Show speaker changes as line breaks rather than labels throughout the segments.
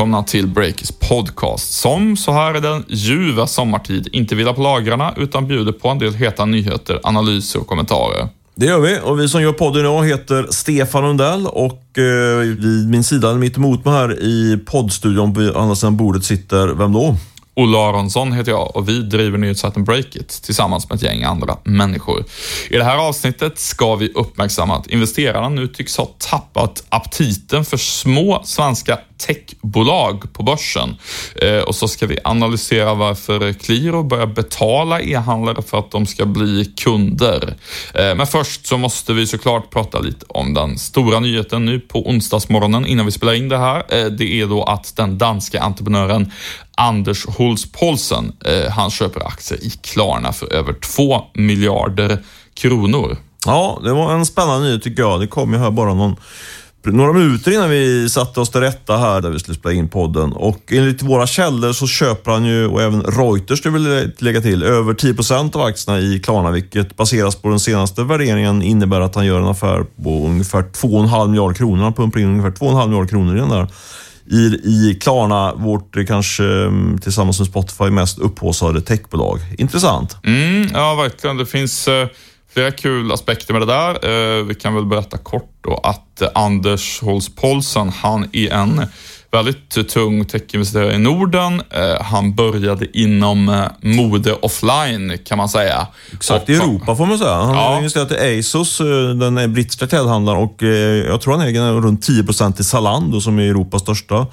Välkomna till Breakers podcast som så här i den ljuva sommartid inte vilar på lagrarna utan bjuder på en del heta nyheter, analyser och kommentarer.
Det gör vi och vi som gör podden idag heter Stefan Lundell och eh, vid min sida, mitt emot mig här i poddstudion på andra sidan bordet sitter, vem då?
Olle Aronsson heter jag och vi driver nyhetssajten Breakit tillsammans med ett gäng andra människor. I det här avsnittet ska vi uppmärksamma att investerarna nu tycks ha tappat aptiten för små svenska techbolag på börsen. Eh, och så ska vi analysera varför Qliro börjar betala e-handlare för att de ska bli kunder. Eh, men först så måste vi såklart prata lite om den stora nyheten nu på onsdagsmorgonen innan vi spelar in det här. Eh, det är då att den danska entreprenören Anders Holst Poulsen, eh, han köper aktier i Klarna för över 2 miljarder kronor.
Ja, det var en spännande nyhet tycker jag. Det kom ju här bara någon några minuter innan vi satte oss till rätta här där vi skulle spela in podden. Och enligt våra källor så köper han ju, och även Reuters det vill lägga till, över 10 av aktierna i Klarna, vilket baseras på den senaste värderingen innebär att han gör en affär på ungefär 2,5 miljarder kronor. Han pumpar in ungefär 2,5 miljarder kronor i den där. I, i Klarna, vårt eh, kanske mm, tillsammans med Spotify mest upphaussade techbolag. Intressant.
Mm, ja, verkligen. Det finns uh flera kul aspekter med det där. Eh, vi kan väl berätta kort då att Anders Holst Paulsen, han är en väldigt tung techinvesterare i Norden. Eh, han började inom eh, mode offline kan man säga.
Exakt, i Europa får man säga. Han ja. har investerat i ASOS, den brittiska klädhandlaren och jag tror han äger runt 10% i Zalando som är Europas största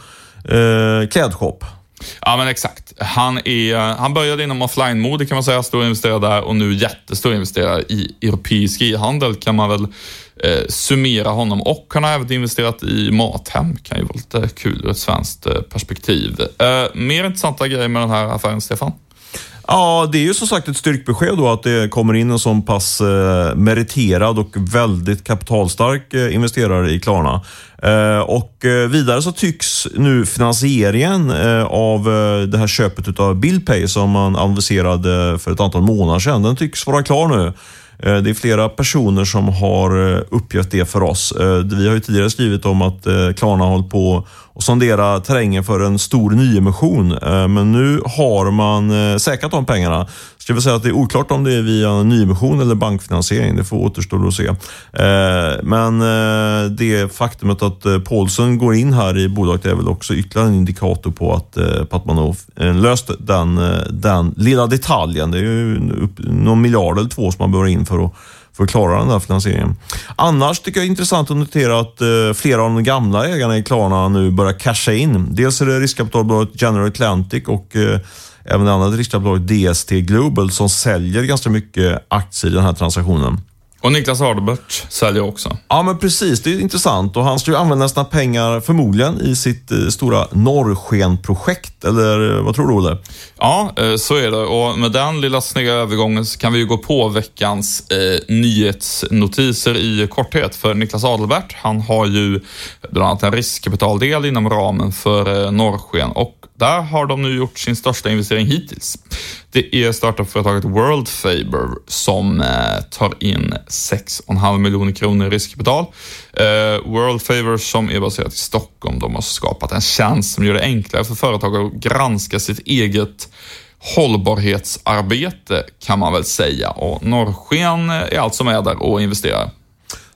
klädshop.
Ja, men exakt. Han, är, han började inom offline-mode kan man säga, stor investerare där och nu jättestor investerare i europeisk e-handel kan man väl eh, summera honom. Och han har även investerat i Mathem, kan ju vara lite kul ur ett svenskt eh, perspektiv. Eh, mer intressanta grejer med den här affären, Stefan?
Ja, det är ju som sagt ett styrkbesked då att det kommer in en sån pass eh, meriterad och väldigt kapitalstark eh, investerare i Klarna. Eh, och eh, vidare så tycks nu finansieringen eh, av eh, det här köpet av Billpay som man aviserade för ett antal månader sedan, den tycks vara klar nu. Eh, det är flera personer som har eh, uppgett det för oss. Eh, vi har ju tidigare skrivit om att Klarna har hållit på och sondera terrängen för en stor nyemission. Men nu har man säkrat de pengarna. Ska vi säga att det är oklart om det är via nyemission eller bankfinansiering. Det får återstå att se. Eh, men eh, det faktumet att eh, Paulsen går in här i bolaget är väl också ytterligare en indikator på att, på att man har löst den, den lilla detaljen. Det är ju någon miljard eller två som man behöver in för att för att klara den där finansieringen. Annars tycker jag det är intressant att notera att flera av de gamla ägarna i Klarna nu börjar casha in. Dels är det riskkapitalbolaget General Atlantic och även det andra riskkapitalbolaget DST Global som säljer ganska mycket aktier i den här transaktionen.
Och Niklas Ardebert säljer också.
Ja, men precis. Det är intressant. Och han ska ju använda sina pengar förmodligen i sitt eh, stora norrskenprojekt. Eller vad tror du, Olle?
Ja, eh, så är det. Och med den lilla snygga övergången så kan vi ju gå på veckans eh, nyhetsnotiser i korthet. För Niklas Adelbert, han har ju bland annat en riskkapitaldel inom ramen för eh, Norrsken och där har de nu gjort sin största investering hittills. Det är startupföretaget World Faber som eh, tar in 6,5 miljoner kronor i riskkapital. Eh, World Faber som är baserat i Stockholm, de har skapat en tjänst som gör det enklare för företag att granska sitt eget hållbarhetsarbete kan man väl säga och Norrsken är alltså med där och investerar.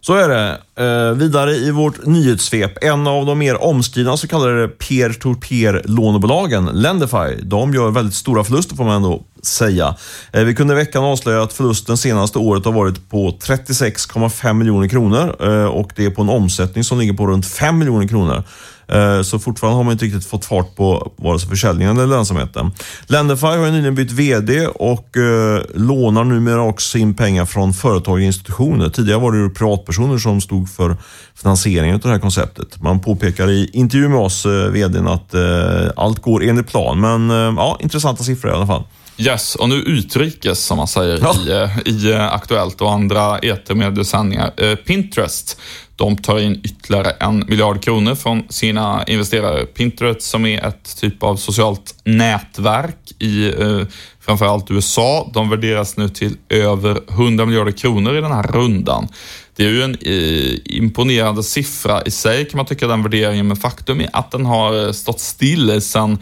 Så är det. Eh, vidare i vårt nyhetssvep. En av de mer omskrivna så kallade peer-to-peer-lånebolagen, Lendify, de gör väldigt stora förluster får man ändå säga. Eh, vi kunde i veckan avslöja att förlusten senaste året har varit på 36,5 miljoner kronor eh, och det är på en omsättning som ligger på runt 5 miljoner kronor. Eh, så fortfarande har man inte riktigt fått fart på vare sig försäljningen eller lönsamheten. Lendify har nyligen bytt VD och eh, lånar numera också in pengar från företag och institutioner. Tidigare var det privatpersoner som stod för finansieringen av det här konceptet. Man påpekar i intervju med oss, eh, VDn, att eh, allt går enligt plan. Men eh, ja, intressanta siffror i alla fall.
Yes, och nu utrikes som man säger ja. i, i Aktuellt och andra etermediesändningar. Pinterest de tar in ytterligare en miljard kronor från sina investerare. Pinterest som är ett typ av socialt nätverk i eh, framförallt USA. De värderas nu till över 100 miljarder kronor i den här rundan. Det är ju en eh, imponerande siffra i sig kan man tycka den värderingen, men faktum är att den har stått still sedan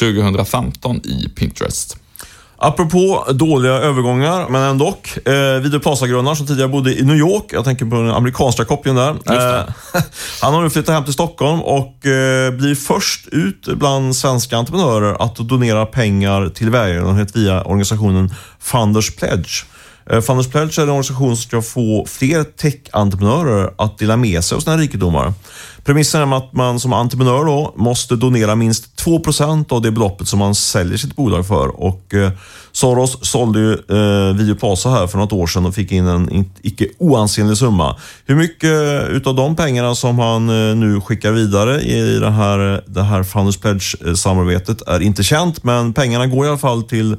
2015 i Pinterest.
Apropå dåliga övergångar, men ändå. Eh, Video Plaza-grundaren som tidigare bodde i New York, jag tänker på den amerikanska kopplingen där. Eh, han har nu flyttat hem till Stockholm och eh, blir först ut bland svenska entreprenörer att donera pengar till välgörenhet via organisationen Funders Pledge. Eh, Funders Pledge är en organisation som ska få fler tech-entreprenörer att dela med sig av sina rikedomar. Premissen är att man som entreprenör då måste donera minst 2% av det beloppet som man säljer sitt bolag för. Och eh, Soros sålde ju eh, Videoplaza här för något år sedan och fick in en icke oansenlig summa. Hur mycket eh, utav de pengarna som han eh, nu skickar vidare i det här, det här Funders Pledge-samarbetet eh, är inte känt, men pengarna går i alla fall till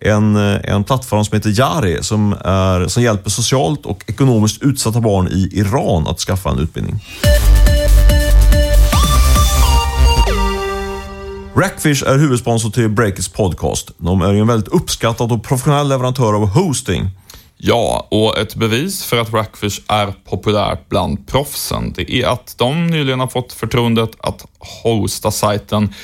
en, eh, en plattform som heter Jari som, är, som hjälper socialt och ekonomiskt utsatta barn i Iran att skaffa en utbildning. Rackfish är huvudsponsor till Breakits podcast. De är en väldigt uppskattad och professionell leverantör av hosting.
Ja, och ett bevis för att Rackfish är populärt bland proffsen, det är att de nyligen har fått förtroendet att hosta sajten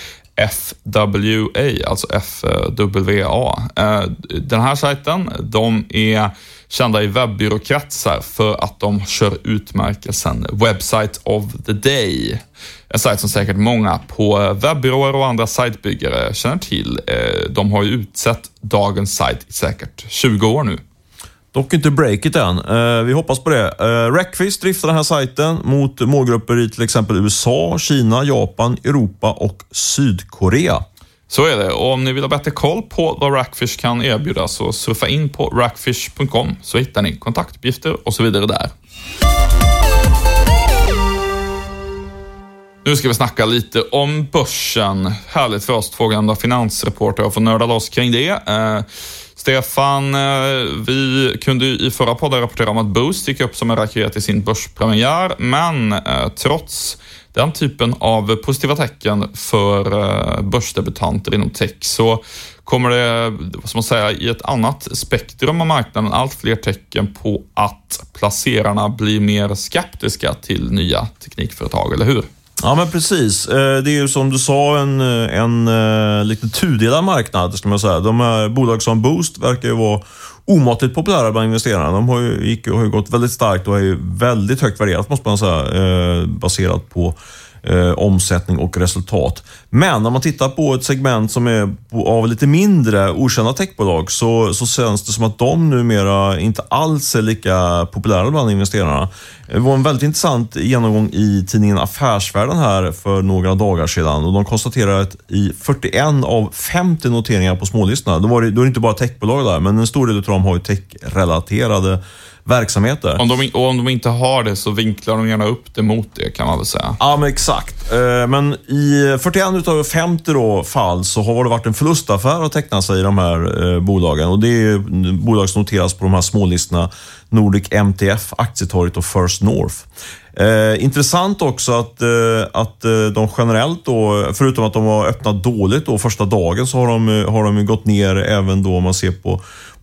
FWA, alltså FWA. Eh, den här sajten, de är kända i webbyråkretsar för att de kör utmärkelsen Website of the Day. En sajt som säkert många på webbyråer och andra sajtbyggare känner till. Eh, de har ju utsett dagens sajt i säkert 20 år nu.
Dock inte breaket än. Eh, vi hoppas på det. Eh, Rackfish driftar den här sajten mot målgrupper i till exempel USA, Kina, Japan, Europa och Sydkorea.
Så är det och om ni vill ha bättre koll på vad Rackfish kan erbjuda så surfa in på rackfish.com så hittar ni kontaktuppgifter och så vidare där. Nu ska vi snacka lite om börsen. Härligt för oss två gamla finansreportrar att få nörda loss kring det. Eh, Stefan, eh, vi kunde i förra podden rapportera om att Boost gick upp som en raket i sin börspremiär, men eh, trots den typen av positiva tecken för eh, börsdebutanter inom tech så kommer det, vad ska man säga, i ett annat spektrum av marknaden allt fler tecken på att placerarna blir mer skeptiska till nya teknikföretag, eller hur?
Ja, men precis. Eh, det är ju som du sa en, eh, en, en lite tudelad marknad, ska man säga. De här bolag som Boost verkar ju vara omåttligt populära bland investerarna. De har ju, gick, har ju gått väldigt starkt och är ju väldigt högt värderat, måste man säga, baserat på eh, omsättning och resultat. Men när man tittar på ett segment som är av lite mindre okända techbolag så, så känns det som att de numera inte alls är lika populära bland investerarna. Det var en väldigt intressant genomgång i tidningen Affärsvärlden här för några dagar sedan och de konstaterar att i 41 av 50 noteringar på smålistorna, då, var det, då är det inte bara techbolag där, men en stor del av dem har ju techrelaterade verksamheter.
Om de, och om de inte har det så vinklar de gärna upp det mot det kan man väl säga.
Ja, men exakt. Eh, men i 41 utav 50 då fall så har det varit en förlustaffär att teckna sig i de här eh, bolagen. Och Det är bolag som noteras på de här smålistorna Nordic MTF, Aktietorget och First North. Eh, intressant också att, eh, att eh, de generellt, då, förutom att de har öppnat dåligt då, första dagen, så har de, har de gått ner även då om man ser på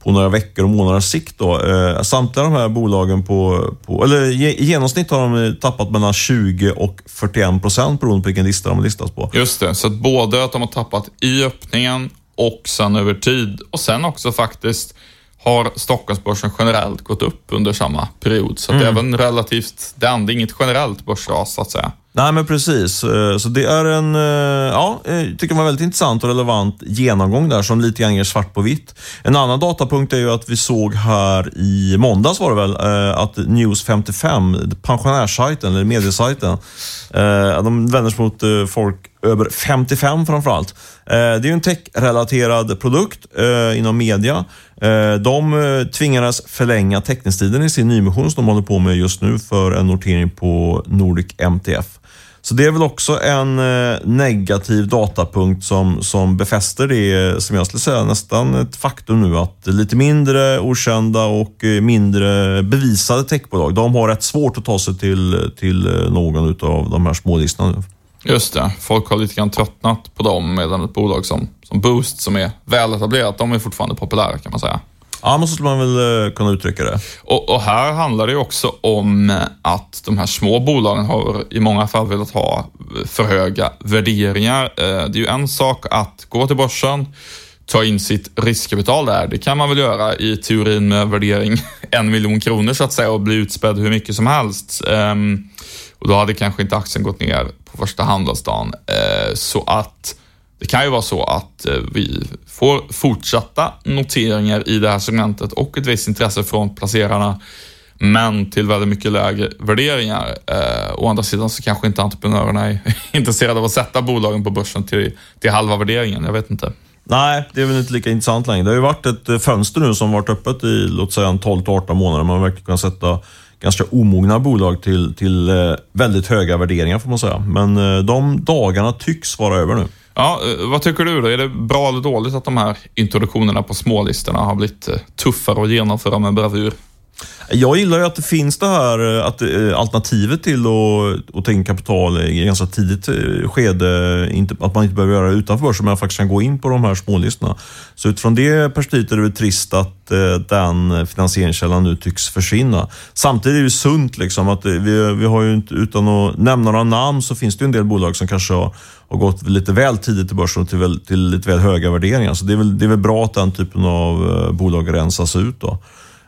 på några veckor och månaders sikt. Då. Eh, samtliga de här bolagen på, på eller i genomsnitt har de tappat mellan 20 och 41 procent beroende på vilken lista de listas på.
Just det, så att både att de har tappat i öppningen och sen över tid och sen också faktiskt har Stockholmsbörsen generellt gått upp under samma period. Så mm. det är även relativt, det är inget generellt börsras så att säga.
Nej, men precis. Eh, så det är en, eh, ja, eh, jag tycker man väldigt intressant och relevant genomgång där som lite grann ger svart på vitt. En annan datapunkt är ju att vi såg här i måndags var det väl, att News 55, pensionärssajten eller mediesajten, de vänder sig mot folk över 55 framförallt. Det är ju en tech-relaterad produkt inom media. De tvingades förlänga teckningstiden i sin nyemission som de håller på med just nu för en notering på Nordic MTF. Så det är väl också en eh, negativ datapunkt som, som befäster det eh, som jag skulle säga nästan ett faktum nu att lite mindre okända och eh, mindre bevisade techbolag, de har rätt svårt att ta sig till, till någon av de här smålistorna nu.
Just det, folk har lite grann tröttnat på dem medan ett bolag som, som Boost som är väletablerat, de är fortfarande populära kan man säga.
Ja, men så skulle man väl eh, kunna uttrycka det.
Och, och, här handlar det också om att de här små bolagen har i många fall velat ha eh, för höga värderingar. Eh, det är ju en sak att gå till börsen, ta in sitt riskkapital där. Det kan man väl göra i teorin med värdering en miljon kronor så att säga och bli utspädd hur mycket som helst. Ehm, och då hade kanske inte aktien gått ner på första handelsdagen. Så att det kan ju vara så att eh, vi får fortsatta noteringar i det här segmentet och ett visst intresse från placerarna, men till väldigt mycket lägre värderingar. Eh, å andra sidan så kanske inte entreprenörerna är intresserade av att sätta bolagen på börsen till, till halva värderingen. Jag vet inte.
Nej, det är väl inte lika intressant längre. Det har ju varit ett eh, fönster nu som varit öppet i låt säga 12-18 månader. Man verkligen kan sätta ganska omogna bolag till, till eh, väldigt höga värderingar får man säga. Men de dagarna tycks vara över nu.
Ja, eh, vad tycker du då? Är det bra eller dåligt att de här introduktionerna på smålistorna har blivit eh, tuffare att genomföra med bravur?
Jag gillar ju att det finns det här eh, att, eh, alternativet till att, att ta in kapital i ganska tidigt eh, skede. Inte, att man inte behöver göra det utanför börsen, men faktiskt kan gå in på de här smålistorna. Så utifrån det perspektivet är det väl trist att den finansieringskällan nu tycks försvinna. Samtidigt är det sunt liksom att vi, vi har ju inte, utan att nämna några namn, så finns det ju en del bolag som kanske har, har gått lite väl tidigt till börsen och till, väl, till lite väl höga värderingar. Så det är, väl, det är väl bra att den typen av bolag rensas ut. Då.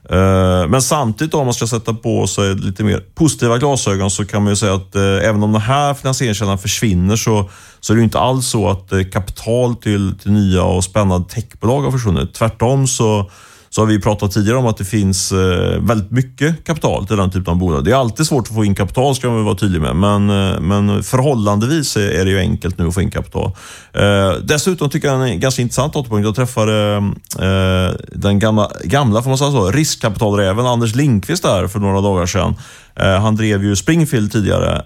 Eh, men samtidigt om man ska sätta på sig lite mer positiva glasögon så kan man ju säga att eh, även om den här finansieringskällan försvinner så, så är det inte alls så att eh, kapital till, till nya och spännande techbolag har försvunnit. Tvärtom så så har vi pratat tidigare om att det finns eh, väldigt mycket kapital till den typen av bolag. Det är alltid svårt att få in kapital ska man vara tydlig med, men, eh, men förhållandevis är det ju enkelt nu att få in kapital. Eh, dessutom tycker jag en ganska intressant återpunkt. Jag träffade den gamla, gamla får man säga så, riskkapitalräven Anders Linkvist där för några dagar sedan. Han drev ju Springfield tidigare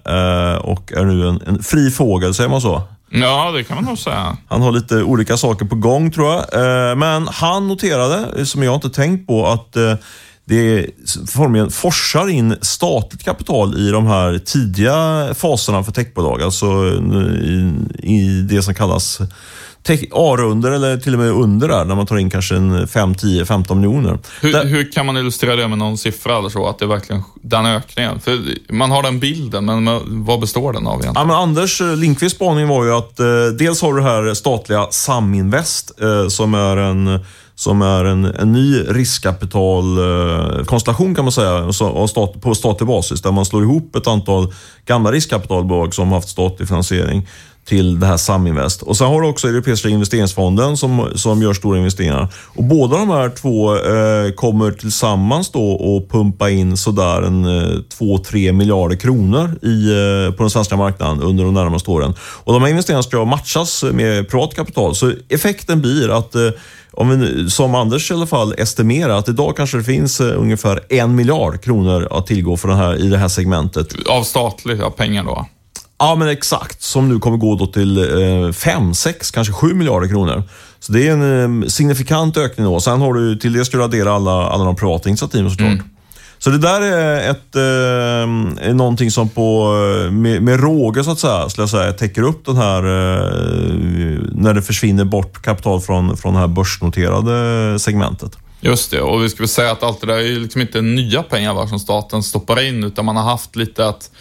och är nu en, en fri fågel, säger man så?
Ja, det kan man nog säga.
Han har lite olika saker på gång tror jag. Eh, men han noterade, som jag inte tänkt på, att eh, det formligen forsar in statligt kapital i de här tidiga faserna för techbolag. Alltså eh, i, i det som kallas A-runder eller till och med under där, när man tar in kanske en 5, 10, 15 miljoner.
Hur, hur, kan man illustrera det med någon siffra eller så? Att det är verkligen den ökningen? För man har den bilden, men vad består den av egentligen?
Ja, men Anders eh, Lindqvists spaning var ju att eh, dels har du det här statliga Saminvest eh, som är en som är en, en ny riskkapitalkonstellation kan man säga, på statlig basis, där man slår ihop ett antal gamla riskkapitalbolag som har haft statlig finansiering till det här Saminvest. Och sen har du också Europeiska investeringsfonden som, som gör stora investeringar. Och båda de här två eh, kommer tillsammans då och pumpa in sådär en eh, 2-3 miljarder kronor i, eh, på den svenska marknaden under de närmaste åren. Och de här investeringarna ska matchas med privat kapital. Så effekten blir att eh, om vi, som Anders i alla fall estimerar att idag kanske det finns eh, ungefär en miljard kronor att tillgå för den här, i det här segmentet.
Av statliga pengar då?
Ja, men exakt. Som nu kommer gå då till 5, eh, 6, kanske 7 miljarder kronor. Så det är en eh, signifikant ökning då. Sen har du, till det ska du addera alla, alla de privata initiativen såklart. Mm. Så det där är ett, eh, någonting som på, eh, med, med råge så att säga, skulle jag säga, täcker upp den här, eh, när det försvinner bort kapital från, från det här börsnoterade segmentet.
Just det, och vi ska väl säga att allt det där är liksom inte nya pengar va, som staten stoppar in, utan man har haft lite att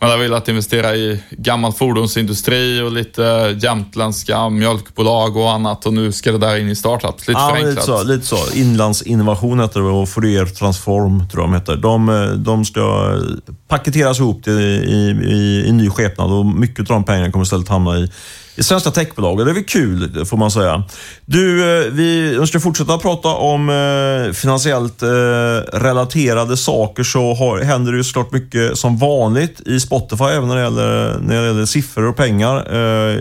man har velat investera i gammal fordonsindustri och lite jämtländska mjölkbolag och annat och nu ska det där in i startups. Lite ja, förenklat.
Lite så, lite så. Inlandsinnovation heter det och Fourier Transform tror jag de heter. De, de ska paketeras ihop till, i, i, i ny skepnad och mycket av de pengarna kommer istället hamna i i svenska techbolag. Det är väl kul, får man säga. Du, eh, vi ska fortsätta prata om eh, finansiellt eh, relaterade saker så har, händer det ju såklart mycket som vanligt i Spotify, även när det gäller, när det gäller siffror och pengar.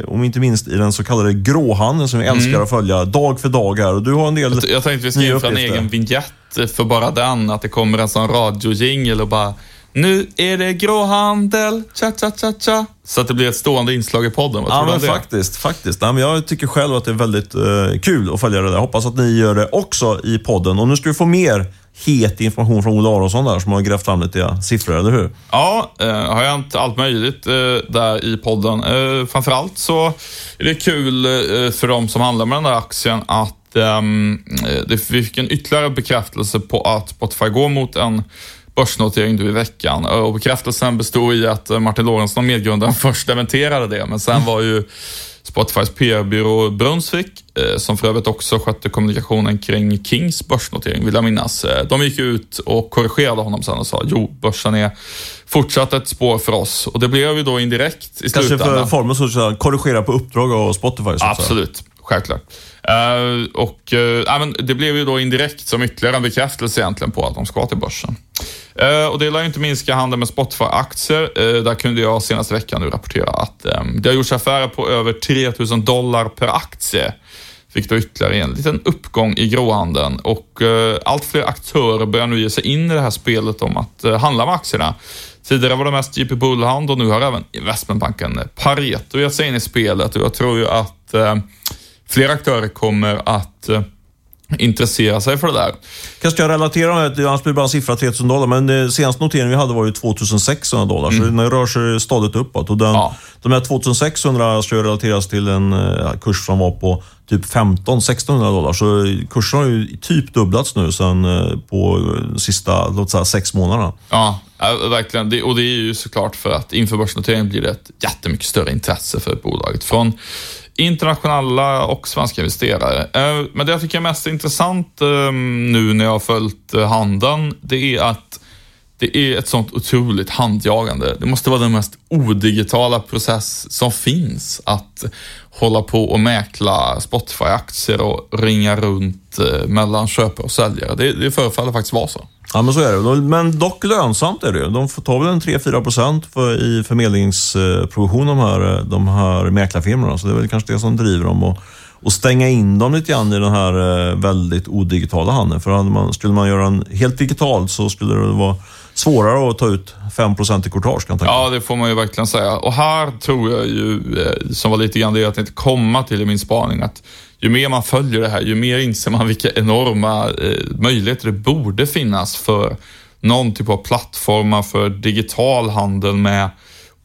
Om inte minst i den så kallade gråhandeln som vi älskar mm. att följa dag för dag här. Och du har en del
Jag, jag tänkte vi ska införa en egen vignett för bara den, att det kommer en sån radiojingel och bara nu är det gråhandel, cha-cha-cha-cha. Så att det blir ett stående inslag i podden.
Vad ja, men faktiskt. faktiskt. Nej, men jag tycker själv att det är väldigt uh, kul att följa det där. Hoppas att ni gör det också i podden. Och nu ska vi få mer het information från Ola Aronsson där som har grävt fram lite siffror, eller hur?
Ja, eh, har jag inte allt möjligt eh, där i podden. Eh, framförallt så är det kul eh, för de som handlar med den där aktien att um, vi fick en ytterligare bekräftelse på att Spotify går mot en börsnotering nu i veckan. Och bekräftelsen bestod i att Martin Lorentzon, medgrundaren, först dementerade det, men sen var ju Spotifys PR-byrå Brunsvik, eh, som för övrigt också skötte kommunikationen kring Kings börsnotering, vill jag minnas. Eh, de gick ut och korrigerade honom sen och sa, jo, börsen är fortsatt ett spår för oss. Och det blev ju då indirekt i
slutändan. Kanske för formen så korrigera på uppdrag av Spotify?
Absolut, självklart. Uh, och uh, men det blev ju då indirekt som ytterligare en bekräftelse egentligen på att de ska till börsen. Uh, och det lär ju inte minska handeln med Spotify-aktier. där kunde jag senaste veckan nu rapportera att um, det har gjorts affärer på över 3000 dollar per aktie. Fick då ytterligare en liten uppgång i gråhandeln och allt fler aktörer börjar nu ge sig in i det här spelet om att handla med aktierna. Tidigare var det mest JP Bullhound och nu har även investmentbanken Pareto gett sig in i spelet och jag tror ju att fler aktörer kommer att eh, intressera sig för det där.
Kanske jag relaterar med, annars blir det bara en siffra 3000 dollar, men det senaste noteringen vi hade var ju 2600 dollar, mm. så den rör sig stadigt uppåt. Och den, ja. De här 2600 ska ju relateras till en uh, kurs som var på typ 15-1600 dollar, så kursen har ju typ dubblats nu sen på sista, låt säga, sex månaderna.
Ja, verkligen. Och det är ju såklart för att inför börsnoteringen blir det ett jättemycket större intresse för bolaget. Från internationella och svenska investerare. Eh, men det jag tycker är mest intressant ehm, nu när jag har följt eh, handeln, det är att det är ett sånt otroligt handjagande. Det måste vara den mest odigitala process som finns att hålla på och mäkla Spotify-aktier och ringa runt eh, mellan köpare och säljare. Det, det förefaller faktiskt vara så.
Ja, men så är det. Men dock lönsamt är det ju. De får ta väl en 3-4 procent för, i förmedlingsprovision, de här, de här mäklarfirmorna. Så det är väl kanske det som driver dem. Och, och stänga in dem lite grann i den här eh, väldigt odigitala handeln. För man, skulle man göra den helt digitalt så skulle det vara svårare att ta ut 5% i courtage kan jag tänka.
Ja, det får man ju verkligen säga. Och här tror jag ju, eh, som var lite grann det jag tänkte komma till i min spaning, att ju mer man följer det här, ju mer inser man vilka enorma eh, möjligheter det borde finnas för någon typ av plattformar för digital handel med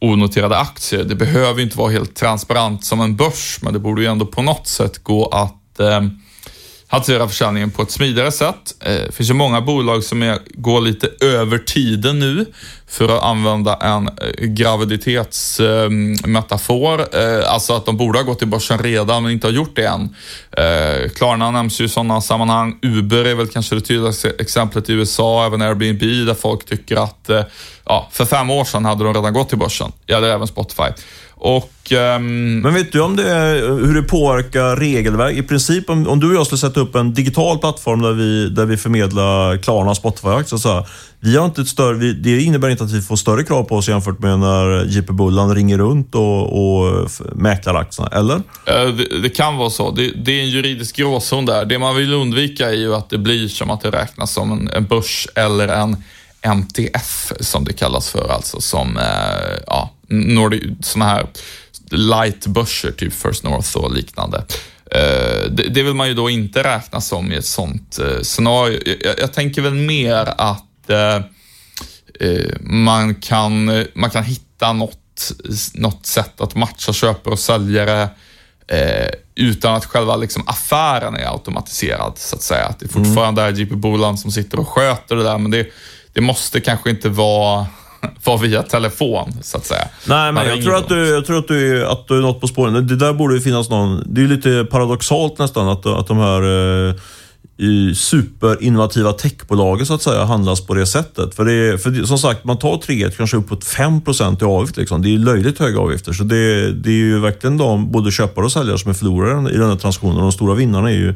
onoterade aktier. Det behöver inte vara helt transparent som en börs, men det borde ju ändå på något sätt gå att eh, hantera försäljningen på ett smidigare sätt. Det finns ju många bolag som är, går lite över tiden nu för att använda en eh, graviditetsmetafor. Eh, alltså att de borde ha gått till börsen redan men inte har gjort det än. Klarna nämns ju i sådana sammanhang. Uber är väl kanske det tydligaste exemplet i USA, även Airbnb där folk tycker att ja, för fem år sedan hade de redan gått till börsen. Ja, det är även Spotify. Och, um...
Men vet du om det, hur det påverkar regelverk? I princip om, om du och jag skulle sätta upp en digital plattform där vi, där vi förmedlar Klarna Spotify-aktier, så vi har inte ett större, vi, det innebär inte att vi får större krav på oss jämfört med när JP Bullan ringer runt och, och mäklar aktierna, eller?
Det, det, kan vara så. Det, det, är en juridisk gråzon där. Det man vill undvika är ju att det blir som att det räknas som en, en börs eller en MTF som det kallas för, alltså som eh, ja, sådana här light-börser, typ First North och liknande. Eh, det, det vill man ju då inte räkna som i ett sånt eh, scenario. Jag, jag tänker väl mer att eh, man, kan, man kan hitta något, något sätt att matcha köpare och säljare eh, utan att själva liksom affären är automatiserad, så att säga. Att det fortfarande mm. är JP Boland som sitter och sköter det där, men det, det måste kanske inte vara var via telefon, så att säga.
Nej, men jag tror, att du, jag tror att du, att du är något på spåren. Det där borde finnas någon... Det är lite paradoxalt nästan att, att de här eh, superinnovativa techbolagen så att säga handlas på det sättet. För, det, för som sagt, man tar 3 kanske uppåt 5 i avgift. Liksom. Det är löjligt höga avgifter. Så det, det är ju verkligen de, både köpare och säljare som är förlorare i den här transaktionen. De stora vinnarna är ju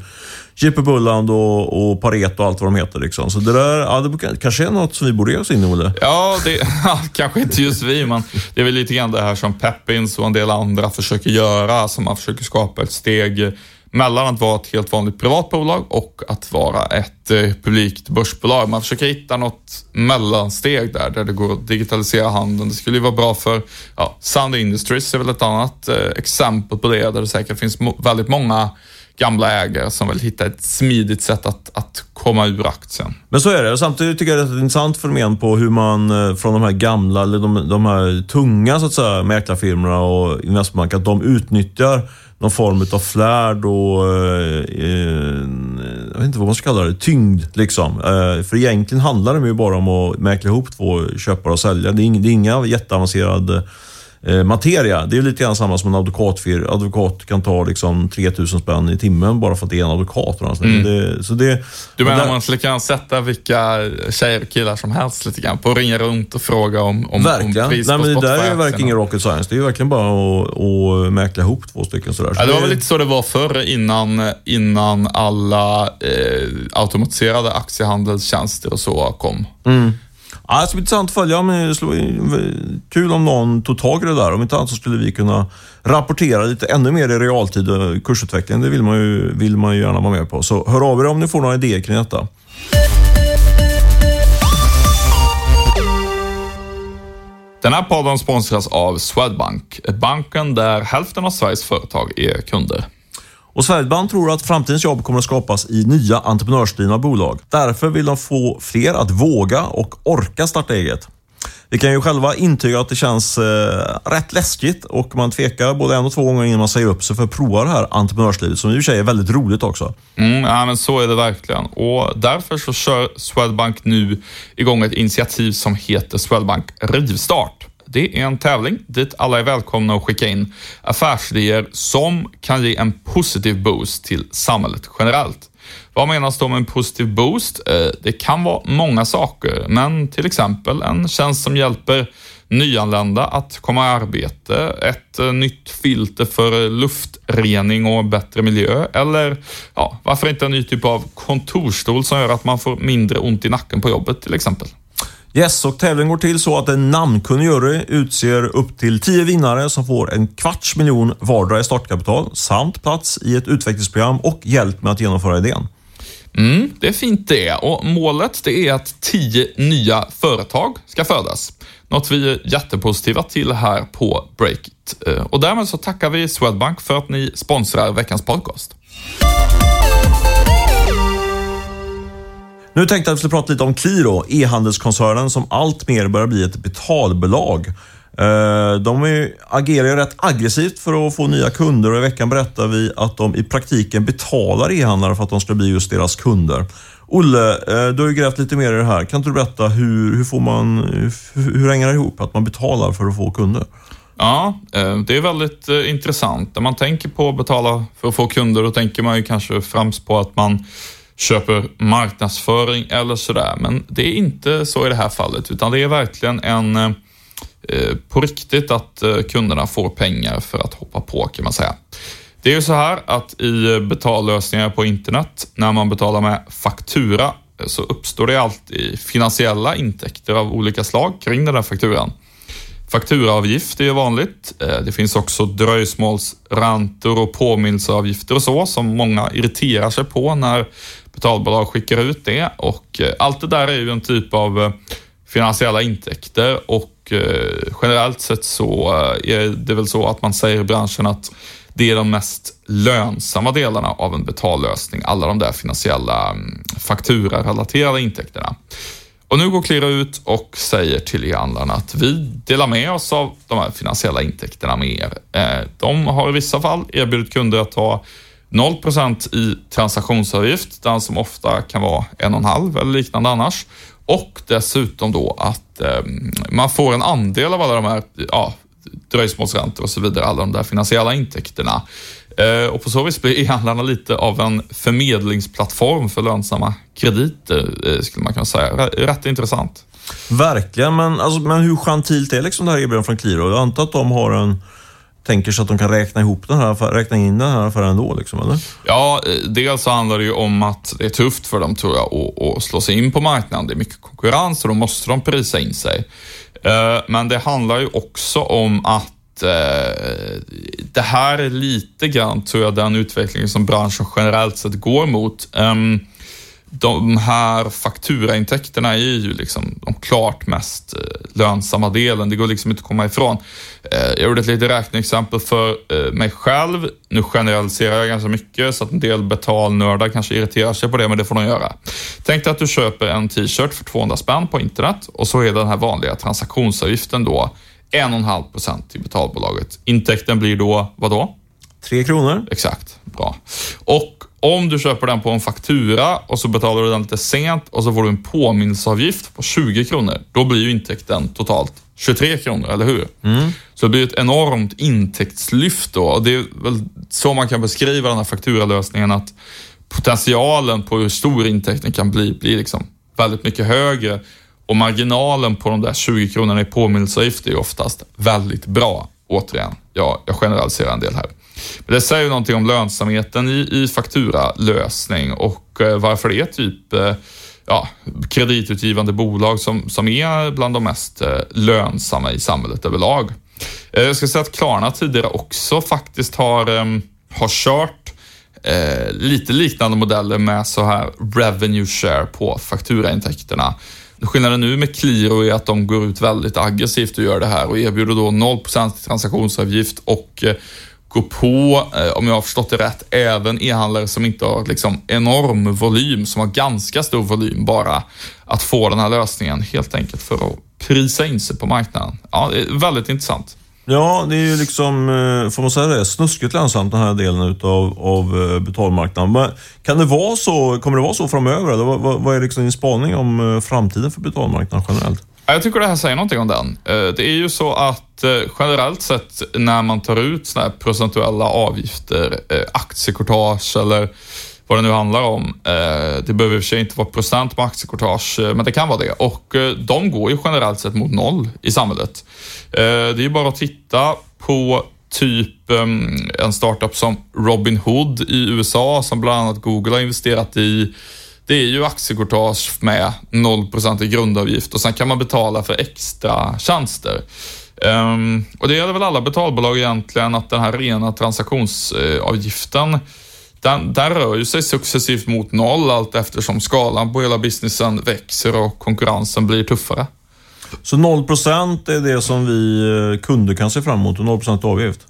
JP Bulland och, och Pareto och allt vad de heter. Liksom. Så det där ja, det kanske är något som vi borde ge oss in i, Olle?
Ja, det, ja, kanske inte just vi, men det är väl lite grann det här som Peppins och en del andra försöker göra. Som man försöker skapa ett steg mellan att vara ett helt vanligt privat bolag och att vara ett eh, publikt börsbolag. Man försöker hitta något mellansteg där, där det går att digitalisera handeln. Det skulle ju vara bra för ja, Sound Industries är väl ett annat eh, exempel på det, där det säkert finns väldigt många gamla ägare som vill hitta ett smidigt sätt att, att komma ur aktien.
Men så är det. Samtidigt tycker jag det är ett intressant fenomen på hur man eh, från de här gamla, eller de, de här tunga så att säga, mäklarfirmorna och investmentbanker, att de utnyttjar någon form av flärd och, eh, eh, jag vet inte vad man ska kalla det, tyngd. Liksom. Eh, för egentligen handlar det ju bara om att mäkla ihop två köpare och säljare. Det är, inga, det är inga jätteavancerade eh, materia. Det är lite grann samma som en advokatfir. Advokat kan ta liksom 3000 spänn i timmen bara för att det är en advokat. Mm. Det, så det,
du menar där, man skulle kunna sätta vilka tjejer och killar som helst lite grann på att ringa runt och fråga om, om,
verkligen.
om pris
Nej,
men
Det där är verkligen ingen rocket science. Det är verkligen bara att, att mäkla ihop två stycken sådär.
Så ja, det var väl lite så det var förr innan, innan alla eh, automatiserade aktiehandelstjänster och så kom.
Mm. Ja, det ska bli intressant att följa. Men kul om någon tog tag i det där. Om inte annat så skulle vi kunna rapportera lite ännu mer i realtid eh, kursutvecklingen. Det vill man ju, vill man ju gärna vara med på. Så hör av er om ni får några idéer kring detta.
Den här podden sponsras av Swedbank, banken där hälften av Sveriges företag är kunder.
Och Swedbank tror att framtidens jobb kommer att skapas i nya entreprenörsdrivna bolag. Därför vill de få fler att våga och orka starta eget. Vi kan ju själva intyga att det känns eh, rätt läskigt och man tvekar både en och två gånger innan man säger upp sig för att prova det här entreprenörslivet som i och för sig är väldigt roligt också.
Mm, ja, men så är det verkligen och därför så kör Swedbank nu igång ett initiativ som heter Swedbank Rivstart. Det är en tävling dit alla är välkomna att skicka in affärsidéer som kan ge en positiv boost till samhället generellt. Vad menas då med en positiv boost? Eh, det kan vara många saker, men till exempel en tjänst som hjälper nyanlända att komma i arbete, ett eh, nytt filter för luftrening och bättre miljö eller ja, varför inte en ny typ av kontorstol som gör att man får mindre ont i nacken på jobbet till exempel.
Yes, och tävlingen går till så att en namnkunnig jury utser upp till 10 vinnare som får en kvarts miljon vardera i startkapital samt plats i ett utvecklingsprogram och hjälp med att genomföra idén.
Mm, det är fint det. Och målet det är att 10 nya företag ska födas. Något vi är jättepositiva till här på Breakit. Eh, och därmed så tackar vi Swedbank för att ni sponsrar veckans podcast.
Nu tänkte jag att vi skulle prata lite om Qliro, e-handelskoncernen som alltmer börjar bli ett betalbolag. Eh, de agerar ju rätt aggressivt för att få nya kunder och i veckan berättar vi att de i praktiken betalar e-handlare för att de ska bli just deras kunder. Olle, eh, du har ju grävt lite mer i det här. Kan inte du berätta hur, hur, får man, hur hänger det ihop att man betalar för att få kunder?
Ja, eh, det är väldigt intressant. När man tänker på att betala för att få kunder, då tänker man ju kanske främst på att man köper marknadsföring eller sådär. Men det är inte så i det här fallet, utan det är verkligen en eh, på riktigt att eh, kunderna får pengar för att hoppa på kan man säga. Det är ju så här att i betallösningar på internet, när man betalar med faktura, eh, så uppstår det alltid finansiella intäkter av olika slag kring den där fakturan. Fakturaavgift är ju vanligt. Eh, det finns också dröjsmålsräntor och påminnelseavgifter och så som många irriterar sig på när betalbolag skickar ut det och eh, allt det där är ju en typ av eh, finansiella intäkter och eh, generellt sett så är det väl så att man säger i branschen att det är de mest lönsamma delarna av en betallösning, alla de där finansiella mm, fakturarelaterade intäkterna. Och nu går Klira ut och säger till e-handlarna att vi delar med oss av de här finansiella intäkterna med er. De har i vissa fall erbjudit kunder att ta 0% i transaktionsavgift, den som ofta kan vara 1,5 eller liknande annars. Och dessutom då att eh, man får en andel av alla de här ja, dröjsmålsräntor och så vidare, alla de där finansiella intäkterna. Eh, och på så vis blir e-handlarna lite av en förmedlingsplattform för lönsamma krediter, eh, skulle man kunna säga. Rätt intressant.
Verkligen, men, alltså, men hur gentilt är liksom det här erbjudandet från Qliro? Jag antar att de har en tänker sig att de kan räkna ihop den här, räkna in den här affären ändå? Liksom, eller?
Ja, eh, dels så handlar det ju om att det är tufft för dem tror jag att, att slå sig in på marknaden. Det är mycket konkurrens och då måste de prisa in sig. Eh, men det handlar ju också om att eh, det här är lite grann, tror jag, den utvecklingen som branschen generellt sett går mot. Um, de här fakturaintäkterna är ju liksom de klart mest eh, lönsamma delen. Det går liksom inte att komma ifrån. Eh, jag gjorde ett litet räkneexempel för eh, mig själv. Nu generaliserar jag ganska mycket så att en del betalnördar kanske irriterar sig på det, men det får de göra. Tänk dig att du köper en t-shirt för 200 spänn på internet och så är den här vanliga transaktionsavgiften då 1,5 procent till betalbolaget. Intäkten blir då, vad då?
Tre kronor.
Exakt, bra. Och om du köper den på en faktura och så betalar du den lite sent och så får du en påminnelseavgift på 20 kronor. Då blir ju intäkten totalt 23 kronor, eller hur? Mm. Så det blir ett enormt intäktslyft då och det är väl så man kan beskriva den här fakturalösningen att potentialen på hur stor intäkten kan bli blir liksom väldigt mycket högre och marginalen på de där 20 kronorna i påminnelseavgift är oftast väldigt bra. Återigen, ja, jag generaliserar en del här. Men det säger ju någonting om lönsamheten i, i fakturalösning och eh, varför det är typ eh, ja, kreditutgivande bolag som, som är bland de mest eh, lönsamma i samhället överlag. Jag ska säga att Klarna tidigare också faktiskt har, ehm, har kört eh, lite liknande modeller med så här revenue share på fakturaintäkterna. Skillnaden nu med Qliro är att de går ut väldigt aggressivt och gör det här och erbjuder då 0% transaktionsavgift och gå på, eh, om jag har förstått det rätt, även e-handlare som inte har liksom enorm volym, som har ganska stor volym bara, att få den här lösningen helt enkelt för att prisa in sig på marknaden. Ja, det är väldigt intressant.
Ja, det är ju liksom, eh, får man säga det, snuskigt lönsamt den här delen utav, av eh, betalmarknaden. Men kan det vara så, kommer det vara så framöver? Eller vad, vad är liksom din spaning om framtiden för betalmarknaden generellt?
Jag tycker det här säger någonting om den. Eh, det är ju så att eh, generellt sett när man tar ut såna här procentuella avgifter, eh, aktiekortage eller vad det nu handlar om. Det behöver i och för sig inte vara procent på aktiekortage, men det kan vara det. Och de går ju generellt sett mot noll i samhället. Det är ju bara att titta på typ ehm, en startup som Robinhood i USA som bland annat Google har investerat i. Det är ju aktiekortage med 0% i grundavgift och sen kan man betala för extra tjänster. Um, och det gäller väl alla betalbolag egentligen att den här rena transaktionsavgiften den, den rör ju sig successivt mot noll allt eftersom skalan på hela businessen växer och konkurrensen blir tuffare.
Så 0% är det som vi eh, kunder kan se fram emot, 0% avgift?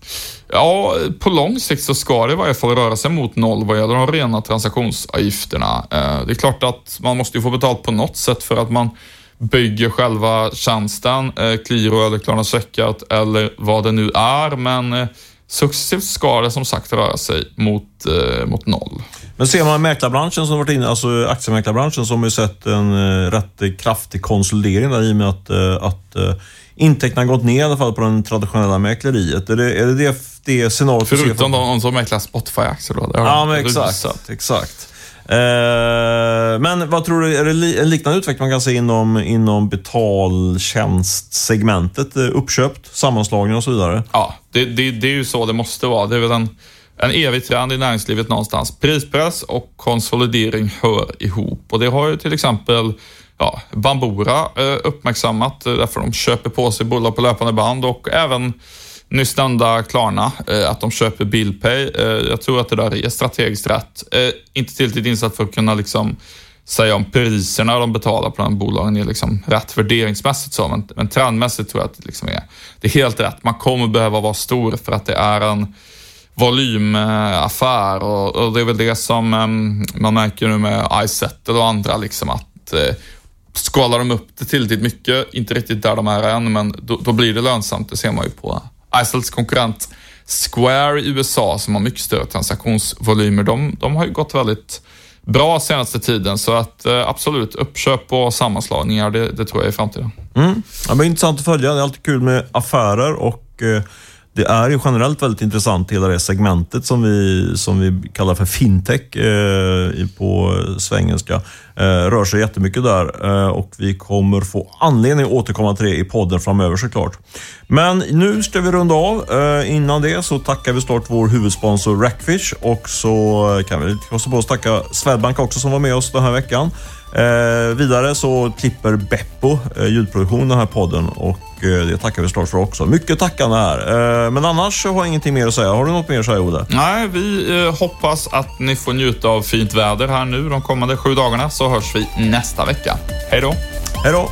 Ja, på lång sikt så ska det i varje fall röra sig mot noll vad gäller de rena transaktionsavgifterna. Eh, det är klart att man måste ju få betalt på något sätt för att man bygger själva tjänsten, eh, Qliro eller Klarna Checkout eller vad det nu är. Men successivt ska det som sagt röra sig mot, eh, mot noll.
Men ser man mäklarbranschen som varit inne, alltså aktiemäklarbranschen som har sett en eh, rätt kraftig konsolidering där i och med att, eh, att eh, intäkterna gått ner i alla fall på det traditionella mäkleriet. Är det är det, det, det scenariot
Förutom de som mäklar Spotify-aktier då?
Ja, men exakt. exakt. Eh, men vad tror du, är det en liknande utveckling man kan se inom, inom betaltjänstsegmentet? Eh, uppköpt, sammanslagning och så vidare?
Ja, det, det, det är ju så det måste vara. Det är väl en, en evig trend i näringslivet någonstans. Prispress och konsolidering hör ihop och det har ju till exempel ja, Bambora eh, uppmärksammat därför de köper på sig bolag på löpande band och även nyss nämnda Klarna, eh, att de köper Billpay. Eh, jag tror att det där är strategiskt rätt. Eh, inte tillräckligt insatt för att kunna liksom säga om priserna de betalar på de bolagen är liksom rätt värderingsmässigt så, men, men trendmässigt tror jag att det, liksom är, det är helt rätt. Man kommer behöva vara stor för att det är en volymaffär och, och det är väl det som ehm, man märker nu med iSettle och andra, liksom att eh, skalar de upp det tillräckligt mycket, inte riktigt där de är än, men då, då blir det lönsamt. Det ser man ju på Isles konkurrent Square i USA som har mycket större transaktionsvolymer, de, de har ju gått väldigt bra senaste tiden. Så att eh, absolut, uppköp och sammanslagningar, det, det tror jag är framtiden.
Mm. Ja, men intressant att följa. Det är alltid kul med affärer och eh, det är ju generellt väldigt intressant, hela det segmentet som vi, som vi kallar för fintech eh, på svengelska. Eh, rör sig jättemycket där eh, och vi kommer få anledning att återkomma till det i podden framöver såklart. Men nu ska vi runda av. Eh, innan det så tackar vi snart vår huvudsponsor Rackfish och så kan vi kosta på oss tacka Swedbank också som var med oss den här veckan. Eh, vidare så klipper Beppo eh, ljudproduktion den här podden och eh, det tackar vi såklart för också. Mycket tackande här. Eh, men annars har jag ingenting mer att säga. Har du något mer att säga, Ode?
Nej, vi eh, hoppas att ni får njuta av fint väder här nu de kommande sju dagarna så hörs vi nästa vecka. Hej då!
Hej då!